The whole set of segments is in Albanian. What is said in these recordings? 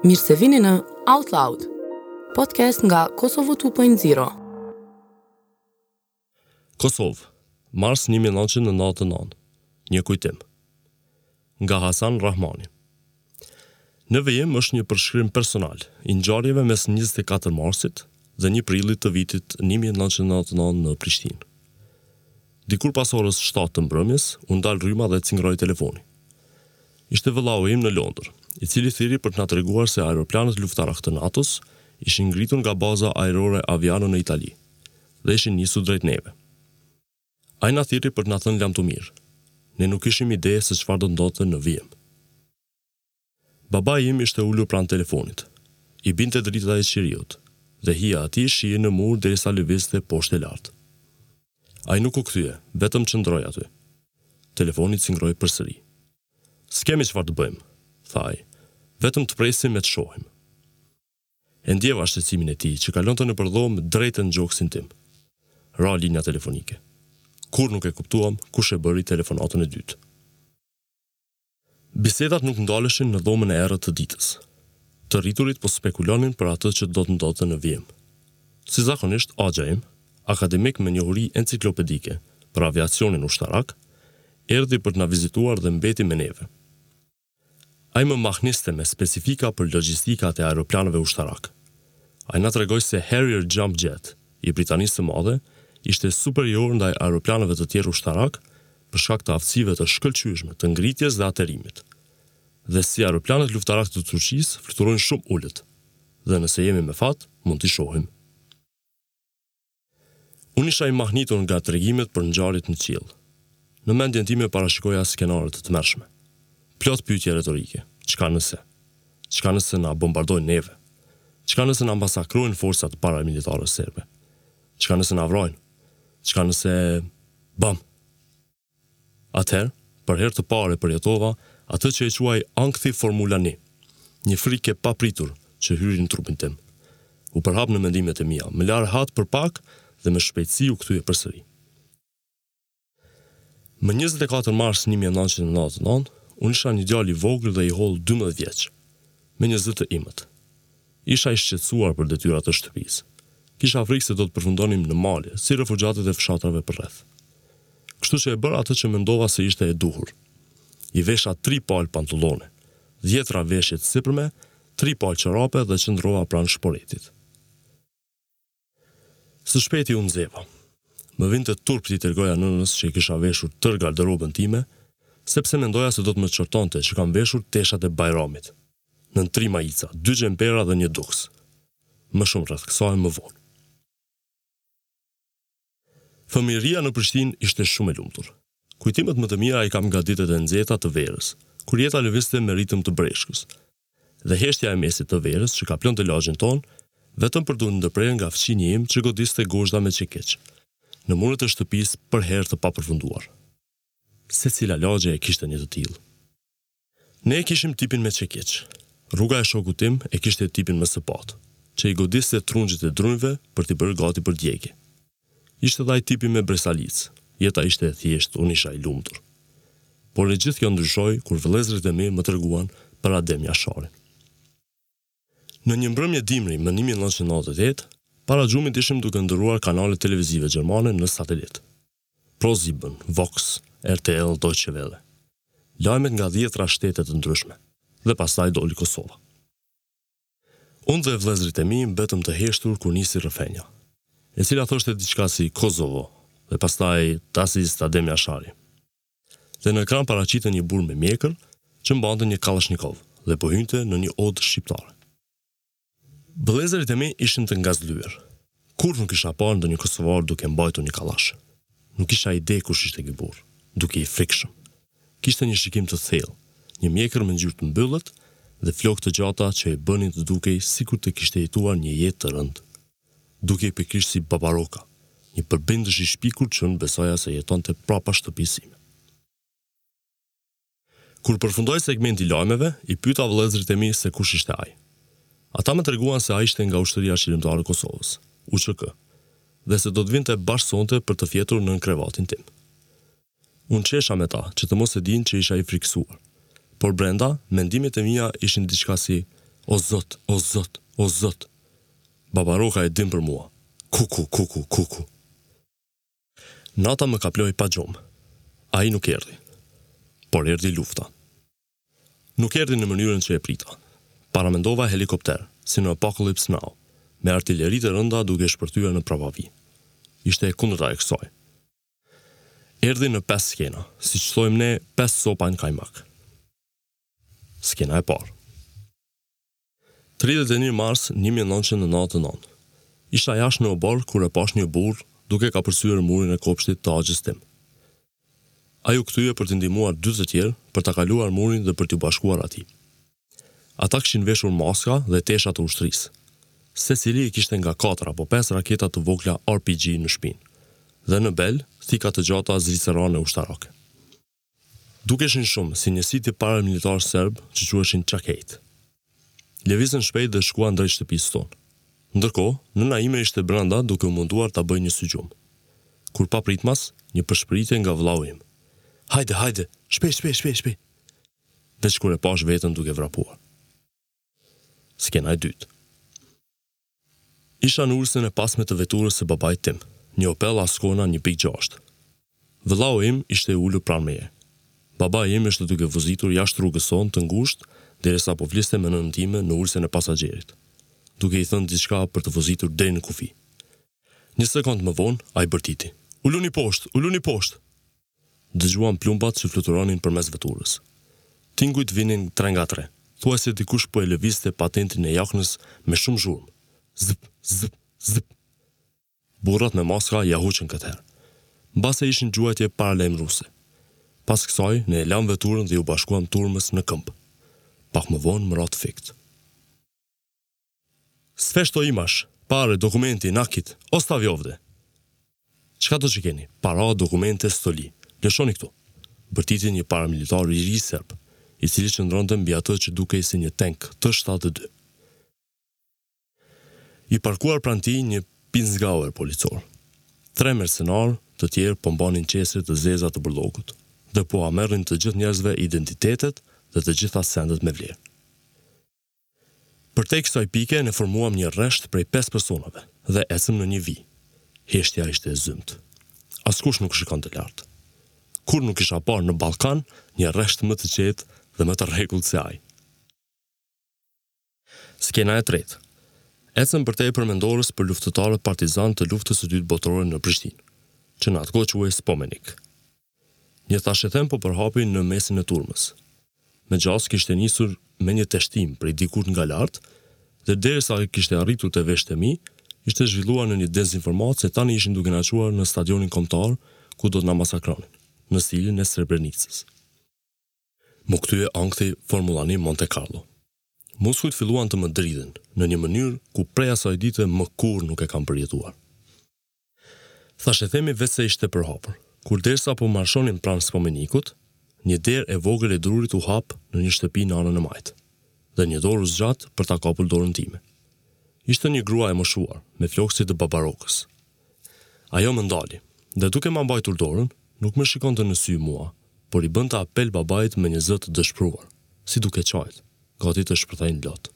Mirë se vini në Out Loud, podcast nga Kosovo 2.0. Kosovë, mars 1999, një kujtim. Nga Hasan Rahmani. Në vijim është një përshkrim personal i ngjarjeve mes 24 marsit dhe 1 prillit të vitit 1999 në Prishtinë. Dikur pas orës shtatë të mbrëmjes, u ndal rryma dhe cingroi telefoni. Ishte vëllau im në Londër, i cili thirri për të na treguar se aeroplanët luftarakë të NATO-s ishin ngritur nga baza ajrore Aviano në Itali dhe ishin nisur drejt neve. Ai na thirri për të na thënë lamtumirë. Ne nuk kishim ide se çfarë do ndodhte në vijim. Babai im ishte ulur pranë telefonit. I binte drita e qiriut, dhe hija e tij shihej në mur derisa lëvizte poshtë e lart. Ai nuk u kthye, vetëm qëndroi aty. Telefoni cingroi përsëri. S'kemi çfarë të bëjmë, tha ai. Vetëm të presim e të shohim. E ndjeva shqetësimin e tij, që kalonte nëpër dhomë drejt në gjoksin tim. Ra linja telefonike. Kurrë nuk e kuptuam kush e bëri telefonatën e dytë. Bisedat nuk ndaleshin në dhomën e errët të ditës. Të rriturit po spekulonin për atë që do të ndodhte në vijim. Si zakonisht, axha im, akademik me njohuri enciklopedike për aviacionin ushtarak, erdhi për të na vizituar dhe mbeti me neve. Ai më mahniste me specifika për logjistikat e aeroplanëve ushtarakë. Ai na tregoi se Harrier Jump Jet i Britanisë së Madhe ishte superior ndaj aeroplanëve të tjerë ushtarakë, për shkak të aftësive të shkëlqyeshme të ngritjes dhe aterimit, dhe si aeroplanët luftarakë të Turqisë fluturojnë shumë ulët, dhe nëse jemi me fat, mund t'i shohim. Unë isha i mahnitur nga tregimet për ngjarjet në qiell. Në mendjen time parashikoja skenare të tmerrshme. Plot pyetje retorike, çka nëse? Çka nëse na bombardojnë neve? Çka nëse na masakrojnë forcat paramilitare serbe? Çka nëse na vrajnë? Çka nëse bam? Atëherë, për herë të parë përjetova atë që e quaj ankthi formula një. Një frikë e papritur që hyri në trupin tim. U përhap në mendimet e mia, më la rehat për pak dhe me shpejtësi u kthye përsëri. Më njëzet e katër mars një mijë e nëntëqind e nëntëdhjetë e nëntë, unë isha një djalë i vogël dhe i hollë dymbëdhjetë vjeç, me një zë të imët. Isha i shqetësuar për detyrat e shtëpisë. Kisha frikë se do të përfundonim në male, si refugjatët e fshatrave përreth. Kështu që e bëra atë që mendova se ishte e duhur. I vesha tri palë pantullone, dhjetëra veshje të sipërme, tri palë çorape dhe qëndrova pranë shporetit. Së shpejti u nxeva. Më vinte turp t'i tregoja nënës që i kisha veshur tërë garderobën time, sepse mendoja se do të më qortonte që kam veshur teshat e Bajramit, nën tri maica, dy xhempera dhe një duks. Më shumë rreth kësaj më vonë. Fëmijëria në Prishtinë ishte shumë e lumtur. Kujtimet më të mira i kam nga ditët e nxehta të verës, kur jeta lëvizte me ritëm të breshkës, dhe heshtja e mesit të verës që kaplonte lagjen tonë, vetëm për t'u ndërprerë nga fqinji im që godiste gozhda me çekiç, në muret e shtëpisë përherë të papërfunduar. Secila lagje e kishte një të tillë. Ne e kishim tipin me çekiç. Rruga e shokut tim e kishte tipin me sëpatë, që i godiste trunjtë e drunjve për t'i bërë gati për djegje. Ishte dhe ai tipi me bresalicë, jeta ishte e thjeshtë, unë isha i lumtur. Por e gjithë kjo ndryshoi kur vëllezërit e mi më treguan për Adem Jasharin. Në një mbrëmje dimri më një mijë e nëntëqind e nëntëdhjetë e tetë, para gjumit ishim duke ndërruar kanalet televizive gjermane në satelit. ProSieben, Vox, RTL, Deutsche Welle. Lajmet nga dhjetëra shtete të ndryshme. Dhe pastaj doli Kosova. Unë dhe vëllezërit e mi mbetëm të heshtur kur nisi rrëfenja, e cila thoshte diçka si Kosovo dhe pastaj Das ist Adem Jashari. dhe në ekran paraqitej një burrë me mjekër që mbante një kallashnikov dhe po hynte në një odë shqiptare. Vëllezërit e mi ishin të ngazëllyer. Kurrë nuk kisha parë ndonjë kosovar duke mbajtur një kallash. Nuk kisha ide kush ishte ky burrë, dukej i frikshëm. Kishte një shikim të thellë, një mjekër me ngjyrë të mbyllët dhe flokë të gjata që e bënin të dukej sikur të kishte jetuar një jetë të rëndë. Dukej pikërisht si babaroka, një përbindësh i shpikur që unë besoja se jetonte prapa shtëpisë sime. Kur përfundoi segmenti i lajmeve, i pyeta vëllezërit e mi se kush ishte ai. Ata më treguan se ai ishte nga Ushtëria Çlirimtare e Kosovës, UÇK, dhe se do të vinte bash sonte për të fjetur nën krevatin tim. Unë qesha me ta, që të mos e dinë që isha i frikësuar. Por brenda, mendimet e mia ishin diçka si, O Zot, o Zot, o Zot! Babaroka e din për mua. Kuku, kuku, kuku. Nata më kaploi pa gjumë. Ai nuk erdhi. Por erdhi lufta. Nuk erdhi në mënyrën që e prita. Paramendova helikopter, si në Apocalypse Now, me artileri të rënda duke shpërthyer në prapavijë. Ishte e kundërta e kësaj. Erdhi në pesë skena, siç thojmë ne pesë copa në kajmak. Skena e parë. Tridhjetë e një mars një mijë e nëntëqind e nëntëdhjetë e nëntë. Isha jashtë në oborr kur e pashë një burrë duke kapërcyer murin e kopshtit të axhës tim. Ai u kthye për të ndihmuar dy të tjerë për ta kaluar murin dhe për t'iu bashkuar atij. Ata kishin veshur maska dhe tesha të ushtrisë. Secili i kishte nga katër apo pesë raketa të vogla RPG në shpinë. Dhe në bel, thika të gjata zvicerane ushtarake. Dukeshin shumë si njësiti paramilitar serb që quheshin Çakejtë. Lëvizën shpejt dhe shkuan drejt shtëpisë tonë. Ndërkohë, nëna ime ishte brenda duke u munduar ta bëjë një sy gjumë. Kur papritmas, një pëshpëritje nga vëllau im. Hajde, hajde, shpejt, shpejt, shpejt, shpejt! Veç kur e pashë veten duke vrapuar. Skena e dytë. Isha në ulësen e pasme të veturës së babait tim, një Opel Ascona një pikë gjashtë. Vëllau im ishte i ulur pranë meje. Babai im ishte duke vozitur jashtë rrugës sonë të ngushtë derisa po fliste me nënën time në ulësen e pasagjerit, duke i thënë diçka për të vozitur deri në kufi. Një sekondë më vonë, ai bërtiti. Uluni poshtë, uluni poshtë! Dëgjuam plumbat që fluturonin përmes veturës. Tingujt vinin tre nga tre, thua se dikush po e lëvizte patentin e jaknës me shumë zhurmë. Zëp, zëp, zëp. Burrat me maska ia huqën këtë herë. Mbase ishin gjuajtje paralajmëruese. Pas kësaj, ne e lamë veturën dhe iu bashkuam turmës në këmbë. Pak më vonë më ra të fikët. Sve što imaš, pare, dokumenti, nakit, ostavi ovde! Çkado që keni, para, dokumente, stoli, lëshoni këtu! bërtiti një paramilitar i ri serb, i cili qëndronte mbi atë që dukej si një tank T shtatë e dy. I parkuar pranë tij një Pinzgauer policor. Tre mercenarë të tjerë po mbanin qesre të zeza të bërllogut dhe po ua merrnin të gjithë njerëzve identitetet dhe të gjitha sendet me vlerë. Përtej kësaj pike ne formuam një rresht prej pesë personave dhe ecëm në një vijë. Heshtja ishte e zymtë. Askush nuk shikonte lart. Kurrë nuk kisha parë në Ballkan një rresht më të qetë dhe më të rregullt se ai. Skena e tretë. Ecëm përtej përmendores për luftëtarët partizanë të Luftës së Dytë Botërore në Prishtinë, që në atë kohë quhej Spomenik. Një thashethem po përhapej në mesin e turmës. Me gjasë kishte nisur me një teshtim prej dikut nga lart dhe derisa kishte arritur te veshët e mi, ishte zhvilluar në një dezinformatë se tani ishin duke na çuar në stadionin kombëtar ku do të na masakronin, në stilin e Srebrenicës. M'u kthye ankthi Formula Një Monte Carlo. Muskujt filluan të më dridhen, në një mënyrë ku prej asaj dite më kurrë nuk e kam përjetuar. Thashethemi veçse ishte përhapur, kur derisa po marshonim pranë spomenikut, një derë e vogël e drurit u hap në një shtëpi në anën e majtë, dhe një dorë u zgjat për ta kapur dorën time. Ishte një grua e moshuar, me flokë si të babarokës. Ajo më ndali, dhe duke ma mbajtur dorën, nuk më shikonte në sy mua, por i bënte apel babait me një zë të dëshpëruar, si duke qajtur, gati të shpërthejë në lot.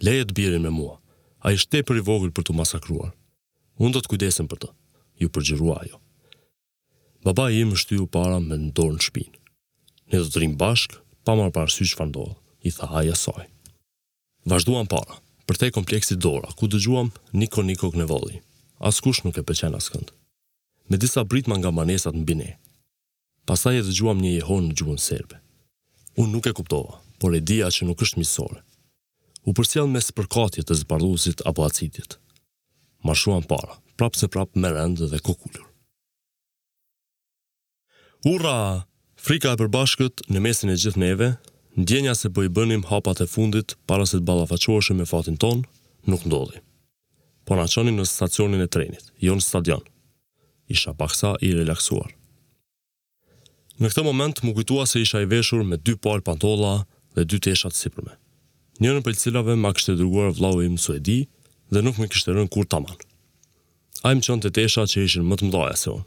Leje të birin me mua, ai është tepër i vogël për t'u masakruar. Unë do të kujdesem për të, iu përgjërua ajo. Babai im më shtyu para me dorë në shpinë. Ne do të rrimë bashkë, pa marrë parasysh çfarë ndodh, i tha ai asaj. Vazhduam para, përtej kompleksit Dora, ku dëgjuam niko nikog ne voli, Askush nuk e pëlqen askënd. Me disa britma nga banesat mbi ne. Pastaj e dëgjuam një jehonë në gjuhën serbe. Unë nuk e kuptova, por e dija që nuk është miqësore. U përcjell me spërkatje të zbardhuesit apo acidit. Marshuam para, prapëseprapë me rend dhe kokulur. Hurraa! Frika e përbashkët në mesin e gjithë neve, ndjenja se po i bënim hapat e fundit para se të ballafaqoheshim me fatin tonë, nuk ndodhi. Po na çonin në stacionin e trenit, jo në stadion. Isha paksa i relaksuar. Në këtë moment m'u kujtua se isha i veshur me dy palë pantolla dhe dy tesha të sipërme, njërën prej të cilave ma kishte dërguar vëllai im në Suedi dhe nuk më kishte rënë kurrë taman. Ai më çonte tesha që ishin më të mëdhaja se unë.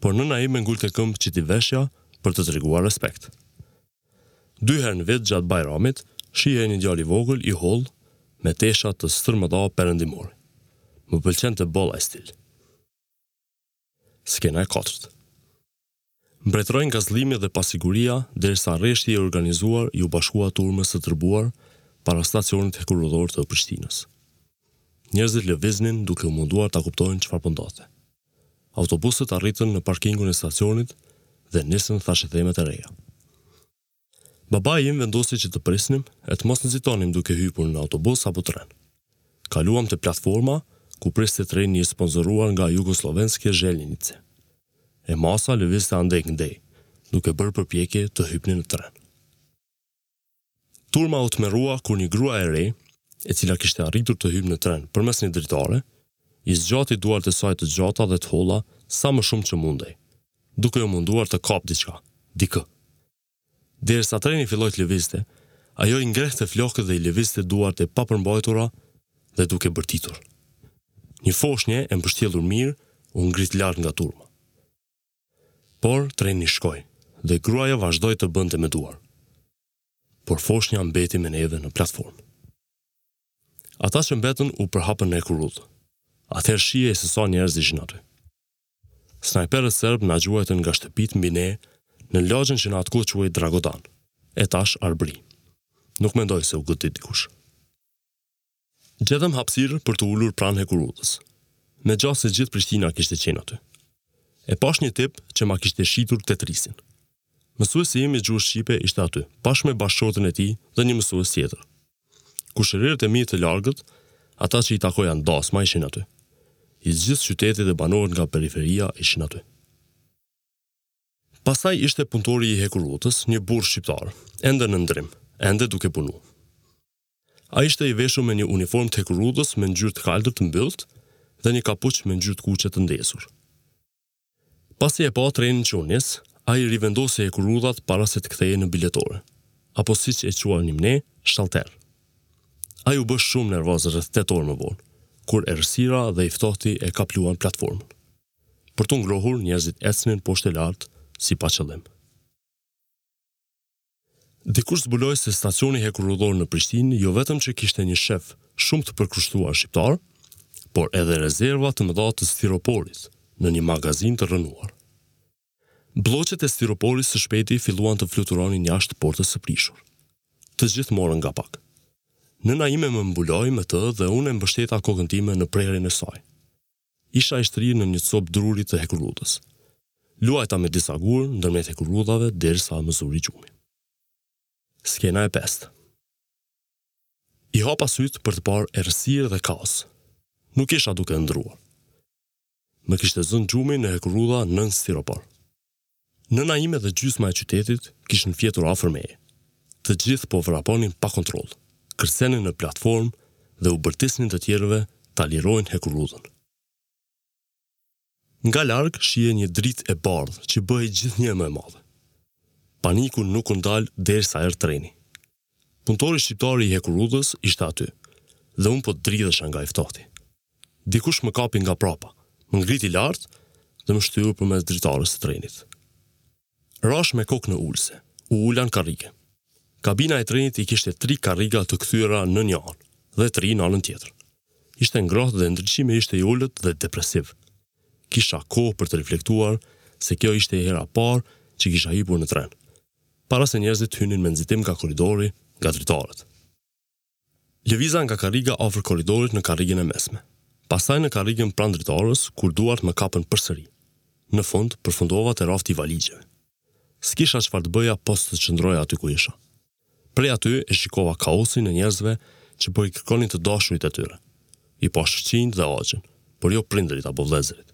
Por nëna ime ngulte këmbë që t'i veshja për të treguar respekt. Dy herë në vit gjatë Bajramit, shihej një djalë i vogël i hollë me tesha të stërmëdha perëndimore. Më pëlqente boll ai stil. Skena e katërt. Mbretërojnë ngazëllimi dhe pasiguria derisa rreshti i organizuar iu bashkua turmës së tërbuar para stacionit hekurudhor të Prishtinës. Njerëzit lëviznin duke u munduar ta kuptojnë çfarë po ndodhte. Autobusët arritën në parkingun e stacionit dhe nisën thashetheme të reja. Babai im vendosi që të prisnim e të mos nxitonim duke hypur në autobus apo tren. Kaluam te platforma ku priste treni i sponsoruar nga Jugoslovenske željenice. E masa lëvizte andej-këndej, duke bërë përpjekje të hypnin në tren. Turma u tmerrua kur një grua e re, e cila kishte arritur të hyjë në tren përmes një dritare, I zgjati duart e saj të gjata dhe të holla sa më shumë që mundej, duke u munduar të kapë diçka, dikë. Derisa treni filloi të lëvizte, ajo i ngrehte flokët dhe i lëvizte duart e papërmbajtura dhe duke bërtitur. Një foshnje e mbështjellur mirë u ngrit lart nga turma. Por treni shkoi dhe gruaja vazhdoi të bënte me duar. Por foshnja mbeti me neve në platformë. Ata që mbetën u përhapën në hekurudhë. Atëherë shihej se sa njerëz ishin aty. Snajperët serbë na gjuajtën nga shtëpitë mbi ne në lagjen që në atë kohë quhej Dragodan, e tash Arbëri. Nuk mendoj se u godit dikush. Gjetëm hapësirë për t'u ulur pranë hekurudhës. Me gjasë se gjithë Prishtina kishte qenë aty. E pashë një tip që ma kishte shitur Tetrisin. Mësuesi im i gjuhës shqipe ishte aty, bashkë me bashkëshorten e tij dhe një mësues tjetër. Kushërirët e mi të largët, ata që i takoja në dasma ishin aty. I gjithë qyteti dhe banorët nga periferia ishin aty. Pastaj ishte punëtori i hekurudhës, një burrë shqiptar, ende në ndërrim, ende duke punu. Ai ishte i veshur me një uniformë të hekurudhës me ngjyrë të kaltër të mbylltë dhe një kapuç me ngjyrë të kuqe të ndezur. Pasi e pa trenin që u nis, ai rivendosi hekurudhat para se të kthehej në biletore, apo siç e quanim ne, shalter. Ai u bë shumë nervoz rreth tetë orë më vonë, kur errësira dhe i ftohti e kapluan platformën. Për t'u ngrohur, njerëzit ecnin poshtë e lart, si pa qëllim. Dikush zbuloi se stacioni hekurudhor në Prishtinë jo vetëm që kishte një shef shumë të përkushtuar shqiptar, por edhe rezerva të mëdha të stiroporit në një magazinë të rrënuar. Blloqet e stiroporit së shpejti filluan të fluturonin jashtë portës së prishur. Të gjithë morën nga pak. Nëna ime më mbuloi me të dhe unë e mbështeta kokën time në prehrin e saj. Isha i shtrirë në një copë druri të hekurudhës. Luajta me disa gurë ndërmjet hekurudhave derisa më zuri gjumi. Skena e pestë I hapa sytë për të parë errësirë dhe kaos. Nuk isha duke ëndrruar. Më kishte zënë gjumi në hekurudha nën stiropor. Nëna ime dhe gjysma e qytetit kishin fjetur afër meje. Të gjithë po vraponin pa kontroll, kërcenin në platformë dhe u bërtisnin të tjerëve ta lirojnë hekurudhën. Nga larg shihej një dritë e bardhë që bëhej gjithnjë e më e madhe. Paniku nuk u ndal derisa erdh treni. Punëtori shqiptar i hekurudhës ishte aty dhe unë po dridhesha nga i ftohti. Dikush më kapi nga prapa, më ngriti lart dhe më shtyri përmes dritares së trenit. Rashë me kokë në ulëse, u ula në karrige. Kabina e trenit i kishte tri karriga të kthyera në një anë dhe tri në anën tjetër. Ishte ngrohtë dhe ndriçimi ishte i ulët dhe depresiv. Kisha kohë për të reflektuar se kjo ishte hera e parë që kisha hipur në tren. para se njerëzit hynin me nxitim nga korridori, nga dritaret. Lëviza nga karriga afër korridorit në karrigen e mesme. Pastaj në karrigen pranë dritares, kur duart më kapën përsëri. Në fund, përfundova te rafti i valigjeve. S'kisha çfarë të bëja pos të qëndroja aty ku isha. Prej aty e shikova kaosin e njerëzve që po i kërkonin të dashurit e tyre. I pashë fqinjtë dhe axhin, por jo prindërit apo vëllezërit.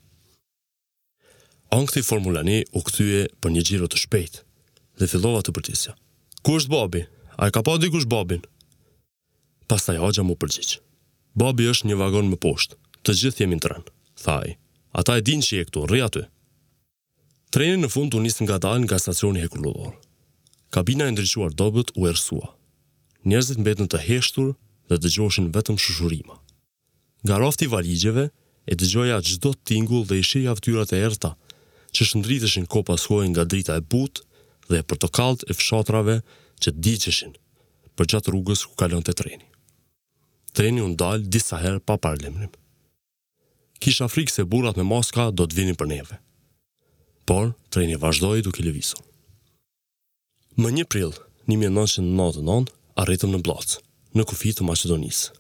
Ankthi Formula Një u kthye për një xhiro të shpejtë dhe fillova të bërtisja. Ku është babi? A e ka pa dikush babin? Pastaj axha m'u përgjigj. Babi është një vagon më poshtë, të gjithë jemi në tren, tha ai. Ata e dinë që je këtu, rri aty! Treni në fund u nis ngadalë nga stacioni hekurudhor. Kabina e ndriçuar dobët u errësua. Njerëzit mbetën të heshtur dhe dëgjoheshin vetëm shushurima. Nga rafti i valigjeve, e dëgjoja çdo tingull dhe i shihja fytyrat e errëta, që shndriteshin kohë pas kohe nga drita e butë dhe e portokalltë e fshatrave që digjeshin përgjatë rrugës ku kalonte treni. Treni u ndal disa herë pa paralajmërim. Kisha frikë se burrat me maska do të vinin për neve. Por, treni vazhdoi duke lëvizur. Më një prill një mijë e nëntëqind e nëntëdhjetë e nëntë arritëm në Bllacë, në kufi të Maqedonisë.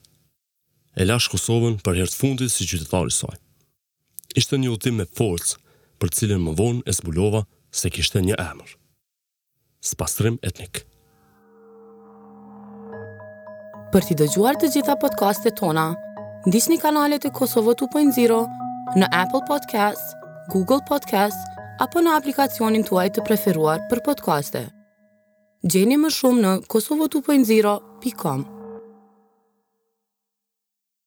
E lashë Kosovën për herë të fundit si qytetar i saj. Ishte një udhëtim me forcë për të cilin më vonë e zbulova se kishte një emër. Spastrim etnik. Për t'i dëgjuar të gjitha podcastet tona, ndiqni kanalet e Kosovo 2.0 në Apple Podcasts, Google Podcast apo në aplikacionin tuaj të preferuar për podcaste. Gjeni më shumë në kosovo2.0.com.